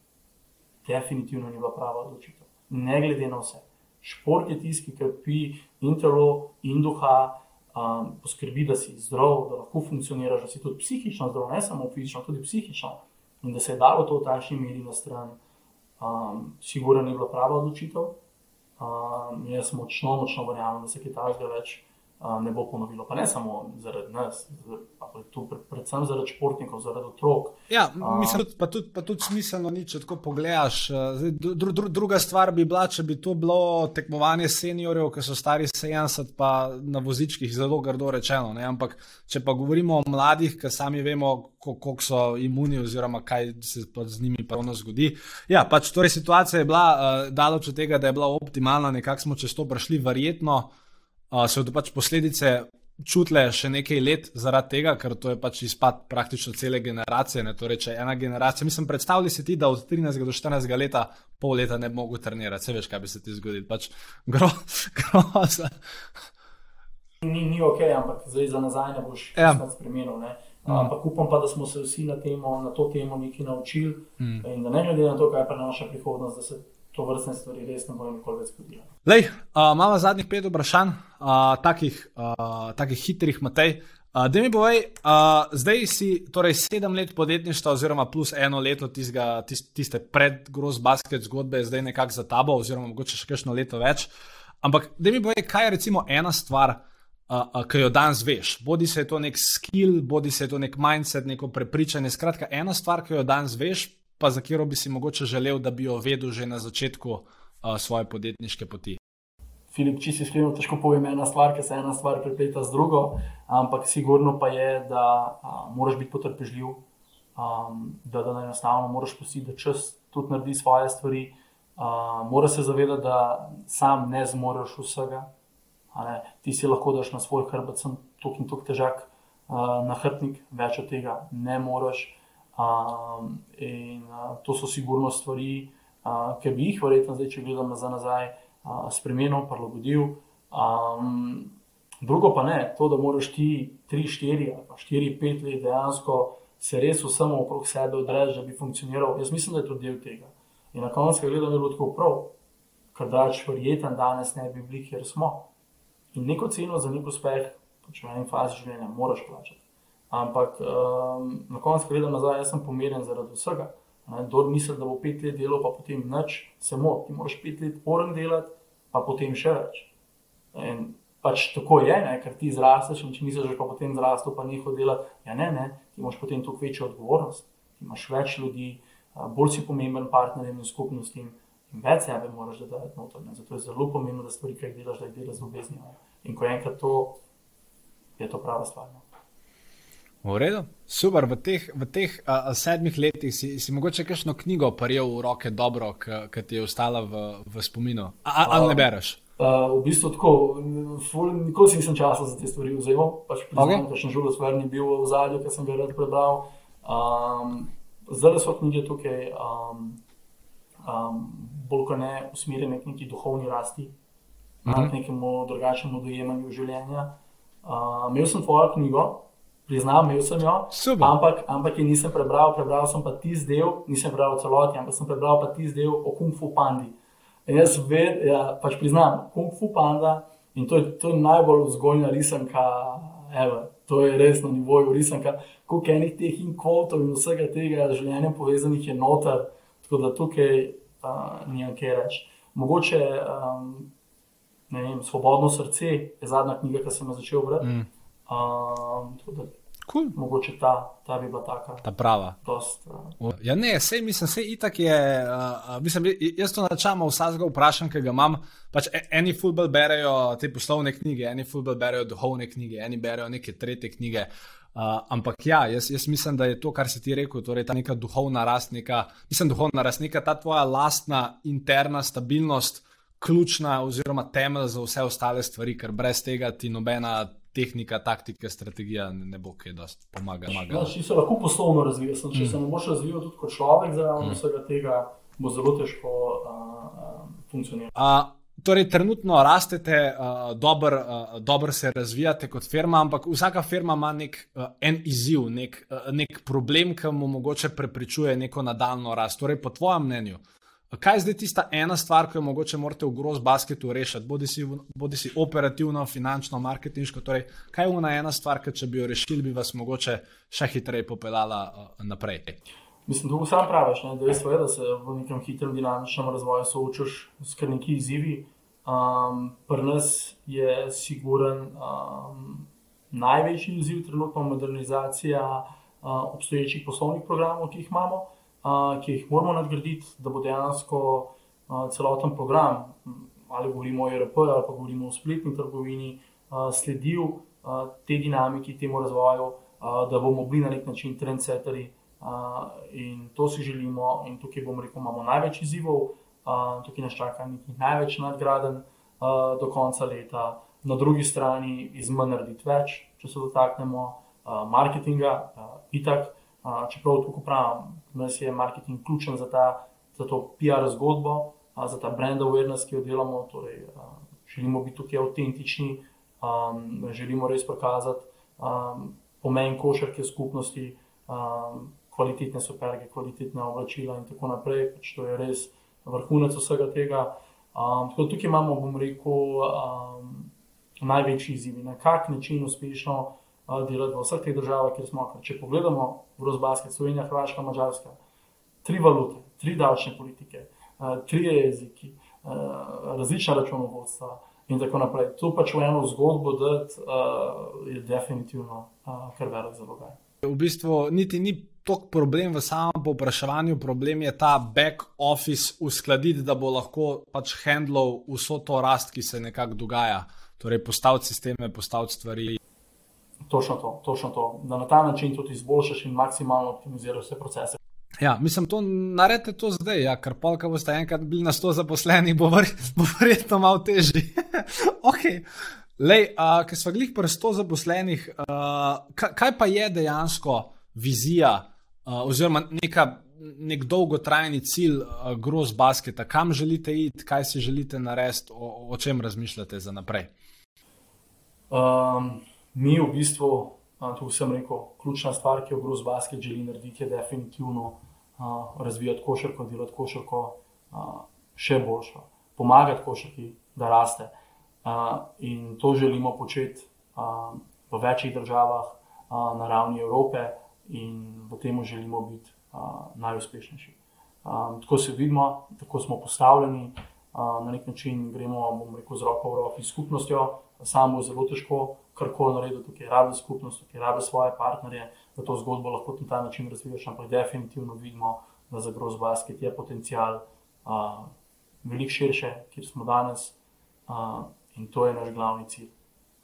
definitivno ni bila prava odločitev. Ne glede na vse. Šport je tisti, ki krepi in telo, in duha, um, poskrbi, da si zdrav, da lahko funkcioniraš, da si tudi psihično zdrav, ne samo fizično, tudi psihično. In da se je dalo to v takšni meri na stran, um, sigurno ni bila prava odločitev. Um, jaz močno, močno verjamem, da se kaj takega več ne bo ponovilo. Pa ne samo zaradi nas, ampak tudi predvsem zaradi športnikov, zaradi otrok. Ja, mislim, pa tudi, pa tudi smiselno ni, če tako pogledaš. Dru, dru, druga stvar bi bila, če bi to bilo tekmovanje seniorjev, ki so stari 70, pa na vozičkih, zelo grdo rečeno. Ne? Ampak če pa govorimo o mladih, ki sami vemo, koliko so imuni, oziroma kaj se z njimi pravno zgodi. Ja, pač torej situacija je bila uh, daleč od tega, da je bila optimalna, nekako smo čez to prišli, verjetno uh, se bodo pač posledice čutile še nekaj let zaradi tega, ker to je pač izpad praktično cele generacije. Ne? Torej, če ena generacija, mislim, predstavljaj si ti, da od 13 do 14 leta, pol leta ne bi mogel trenirati, se veš, kaj bi se ti zgodilo. Pač gro, <laughs> groza. Ni, ni ok, ampak zdaj za nazaj ne boš ja. spremenil. Ne? Mm. Ampak upam pa, da smo se vsi na, temo, na to temo nekaj naučili mm. in da ne glede na to, kaj prinaša prihodnost, da se to vrstne stvari res ne bodo nikoli več zgodile. Lej, uh, imamo zadnjih pet vprašanj, uh, takih, uh, takih hitrih, Matej. Uh, da mi povej, uh, zdaj si torej sedem let podjetništva, oziroma plus eno leto tistega, tiste predgroz basket zgodbe, zdaj nekako za tabo, oziroma mogoče še kakšno leto več. Ampak da mi povej, kaj je recimo ena stvar, uh, uh, ki jo danes veš. Bodi se to nek skill, bodi se to nek mindset, neko prepričanje. Skratka, ena stvar, ki jo danes veš, pa za katero bi si mogoče želel, da bi jo vedel že na začetku uh, svoje podjetniške poti? Filip, če si iskren, težko povem ena stvar, ker se ena stvar prepleta z drugo, ampak sigurno pa je, da uh, moraš biti potrpežljiv, um, da, da enostavno moraš pustiti, da čas tudi naredi svoje stvari. Uh, moraš se zavedati, da sam ne zmoriš vsega. Ne? Ti si lahko daš na svoj hrbet, sem tukaj in tukaj težak uh, na hrbnik, več od tega ne moreš. Um, in uh, to so sigurno stvari, uh, ki bi jih, verjetno, zdaj, če gledam za nazaj, uh, spremenil, prilagodil. Um, drugo pa ne, to, da moraš ti 3, 4, 4, 5 let dejansko se res vsemu okrog sebe odreči, da bi funkcioniral. Jaz mislim, da je to del tega. In na koncu gledam, da je tako prav, ker dač verjeten danes ne bi bili, kjer smo. In neko ceno za nek uspeh, pač v eni fazi življenja, moraš plačati. Ampak um, na koncu gledam nazaj, jaz sem pomeren zaradi vsega. Kdo misli, da bo pet let delo, pa potem nič, se moti. Ti moraš pet let poren delati, pa potem še več. In pač tako je, ne? ker ti zrasteš in če misliš, da pa potem zrastel, pa neho delati. Ja, ne, ne, ti imaš potem tukaj večjo odgovornost, ti imaš več ljudi, bolj si pomemben partner in skupnostim. In več sebe moraš dodati noter. Zato je zelo pomembno, da stvari, ki jih delaš, da jih delaš z ljubeznijo. In ko enkrat to, je to prava stvar. No. V redu, super. V teh, v teh uh, sedmih letih si, si mogoče kakšno knjigo prijel v roke, dobro, ki ti je ostala v, v spominu. Ali ne bereš? Uh, v bistvu tako, nikoli si nisem časa za te stvari vzel, pač priznam, okay. sem živelo stvar ni bil v zadju, ker sem ga rad prebral. Um, zdaj so knjige tukaj um, um, bolj kot ne usmerjene k neki duhovni rasti, uh -huh. k nekemu drugačnemu dojemanju življenja. Uh, imel sem tvojo knjigo, priznam, imel sem jo. Ampak, ampak je nisem prebral, prebral sem pa tisti del, nisem prebral celoti, ampak sem prebral pa tisti del o Kung Fu Pandi. In jaz ved, ja, pač priznam, Kung Fu Panda in to je, to je najbolj vzgojna risanka, evo, to je res na nivoju risanka, koliko enih teh in kvotov in vsega tega življenja povezanih je noter, tako da tukaj uh, nijem kaj reči. Mogoče, um, ne vem, Svobodno srce je zadnja knjiga, ki sem jo začel brati. Mm. Um, Cool. Mogoče ta, ta bi bila taka. Ta prava. Dost, uh. Ja, ne, sej, mislim, sej itak je. Uh, mislim, jaz to načeloma vsakega vprašam, ki ga imam. Pač e, eni futbol berejo te poslovne knjige, eni futbol berejo duhovne knjige, eni berejo neke tretje knjige. Uh, ampak ja, jaz, jaz mislim, da je to, kar si ti rekel, torej ta neka duhovna rast, neka, mislim, duhovna rast, neka ta tvoja lastna interna stabilnost, ključna oziroma temelj za vse ostale stvari, ker brez tega ti nobena tehnika, taktika, strategija ne, bo kaj dosti pomagala. Ja, če se lahko poslovno razvijaš, če mm. se ne boš razvijal tudi kot človek, zaradi mm. vsega tega bo zelo težko uh, uh, funkcionirati. Uh, Torej, trenutno rastete, uh, dobro uh, dobr se razvijate kot firma, ampak vsaka firma ima nek uh, en izziv, nek, uh, nek problem, ki mu mogoče preprečuje neko nadaljno rast. Torej, po tvojem mnenju, uh, Kaj je zdaj tista ena stvar, ki jo mogoče morate v groz basketu rešiti, bodi si, bodi si operativno, finančno, marketinško? Torej, kaj je ona ena stvar, ki če bi jo rešili, bi vas mogoče še hitreje popeljala uh, naprej? Mislim, da sam praviš, da je dejstvo, da se v nekem hitrem dinamičnem razvoju soočaš s kar neki izzivi. Um, Pri nas je siguren um, največji izziv trenutno modernizacija uh, obstoječih poslovnih programov, ki jih imamo, uh, ki jih moramo nadgraditi, da bo dejansko uh, celoten program, ali govorimo o ERP ali pa govorimo o spletni trgovini, uh, sledil uh, tej dinamiki, temu razvoju, uh, da bomo bili na nek način trendsetteri. Uh, in to si želimo, in tukaj bomo rekel, imamo največ izzivov, uh, tukaj nas čaka nekaj največ nadgraden uh, do konca leta na drugi strani iz manj narediti več, če se dotaknemo uh, marketinga, uh, itak. Čeprav tako pravim, da je marketing ključen za, ta, za to PR zgodbo, uh, za ta brand awareness, ki jo delamo. Torej, uh, želimo biti tukaj avtentični, um, želimo res pokazati um, pomen košarke skupnosti, um, kvalitetne superge, kvalitetne oblačila in tako naprej. Pač to je res vrhunec vsega tega. Um, tukaj imamo, bom rekel, um, največji izzivi, na kak način uspešno uh, delati v vseh teh državah, kjer smo. Če pogledamo Grozbasket, Slovenija, Hrvaška, Mačarska, tri valute, tri davčne politike, uh, tri jeziki, uh, različna računovodstva in tako naprej. To pač v eno zgodbo, da uh, je definitivno kar velik zalogaj. V bistvu niti ni tok problem v samem povpraševanju, problem je ta back office uskladiti, da bo lahko pač handlal vso to rast, ki se nekako dogaja. Torej, postaviti sisteme, postaviti stvari. Točno to, točno to, da na ta način tudi izboljšaš in maksimalno optimiziraš vse procese. Ja, mislim, to naredite to zdaj, ja, ker pa, ko boste enkrat bili na sto zaposlenih, bo, ver, bo verjetno malo težje. <laughs> okay. Lej, uh, ker smo glih pri sto zaposlenih, uh, kaj pa je dejansko vizija uh, oziroma neka, nek dolgotrajni cilj uh, groz basketa, kam želite iti, kaj si želite narediti, o, o čem razmišljate za naprej? Um, mi v bistvu, tu sem rekel, ključna stvar, ki jo Gruz Basket želi narediti, je definitivno uh, razvijati košarko, delati košarko uh, še boljšo, pomagati košarki, da raste. Uh, in to želimo početi uh, v večjih državah uh, na ravni Evrope, in v tem želimo biti uh, najuspešnejši. Um, tako se vidimo, tako smo postavljeni, uh, na nek način gremo, rekel, z roko v roki s skupnostjo sam bo zelo težko karkoli narediti, tukaj rabi skupnost, tukaj rabi svoje partnerje, da to zgodbo lahko na ta način razvijaš. Ampak definitivno vidimo, da za groz basket je potencial uh, veliko širše, kjer smo danes uh, in to je naš glavni cilj.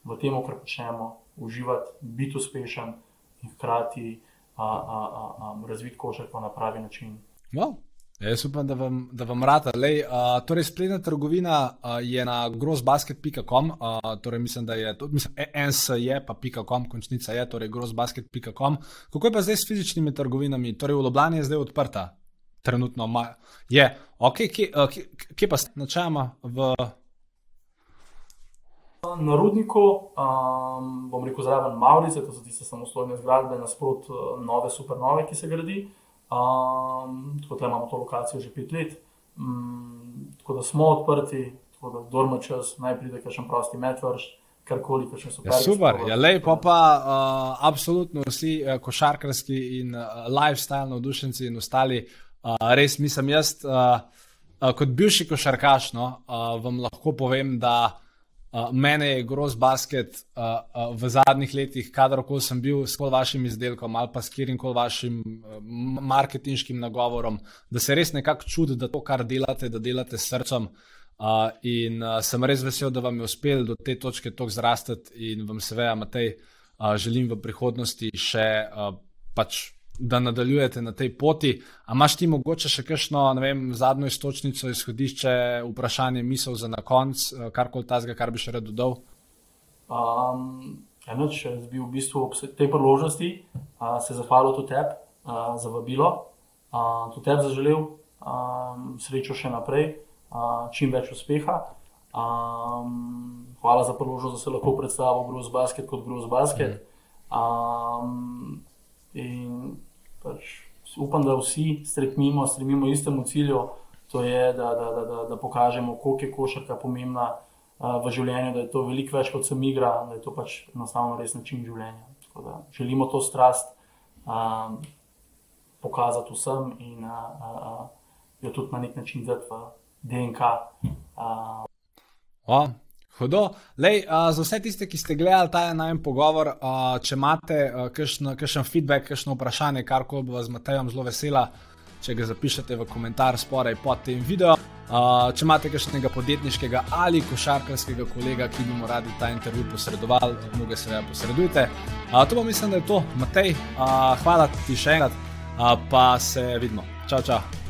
V tem, kar počnemo, uživati, biti uspešen in hkrati uh, uh, uh, razviti košarko na pravi način. Wow. Jaz upam, da vam, da vam rata. Lej, uh, torej, spletna trgovina uh, je na grozbasket.com, uh, torej mislim, da je to, mislim, ens je pa .com, končnica je, torej grozbasket.com. Kako je pa zdaj s fizičnimi trgovinami? Torej, v Ljubljani je zdaj odprta, trenutno ma, je. Ok, kje, uh, kje, kje pa ste načajama v. Na rudniku, um, bom rekel, zraven Maurice, to so tiste samostojne zgradbe, nasprot uh, nove supernove, ki se gradi. Um, tako da imamo to lokacijo že pet let, um, tako da smo odprti, tako da dormo čas, naj pride še en prosti medvrš. Karkoli, kar ja, super, je ja, lepo, pa uh, absolutno vsi uh, košarkarski in uh, lifestyle navdušenci in ostali. Uh, res mislim, jaz, uh, uh, kot bivši košarkaš, no, uh, vam lahko povem, da Uh, mene je groz basket uh, uh, v zadnjih letih, kadarkoli sem bil s vašim izdelkom ali pa s kjerim koli vašim uh, marketinškim nagovorom, da se res nekako čudim, da to, kar delate, da delate s srcem. Uh, in uh, sem res vesel, da vam je uspelo do te točke tako zrastati in vam seveda, Matej, uh, želim v prihodnosti še uh, pač da nadaljujete na tej poti. A imaš ti mogoče še kakšno, ne vem, zadnjo istočnico, izhodišče, vprašanje, misel za na konc, eh, karkoli tazga, kar bi še rad dodal? Um, eno, če bi v bistvu ob tej priložnosti uh, se zahvalil tudi tebi za vabilo, uh, tudi tebi zaželel um, srečo še naprej, uh, čim več uspeha. Um, hvala za priložnost, da se lahko predstavim Gruz Basket kot Gruz Basket. Um, In pač upam, da vsi stremimo, stremimo istemu cilju, to je, da, da, da, da, da pokažemo, koliko je košarka pomembna uh, v življenju, da je to veliko več kot sem igra, da je to pač enostavno res način življenja. Želimo to strast um, pokazati vsem in uh, uh, jo tudi na nek način dati v DNK. Uh, O, hudo. Lej, uh, za vse tiste, ki ste gledali ta en pogovor, uh, če imate uh, kakšen feedback, kakšno vprašanje, kar koli bo z Matejem zelo vesela, če ga zapišete v komentar spodaj pod tem videom. Uh, če imate kakšnega podjetniškega ali košarkarskega kolega, ki bi mu radi ta intervju posredovali, mu ga seveda posredujte. Uh, to pa mislim, da je to, Matej. Uh, hvala ti še enkrat, uh, pa se vidimo. Čau, čau.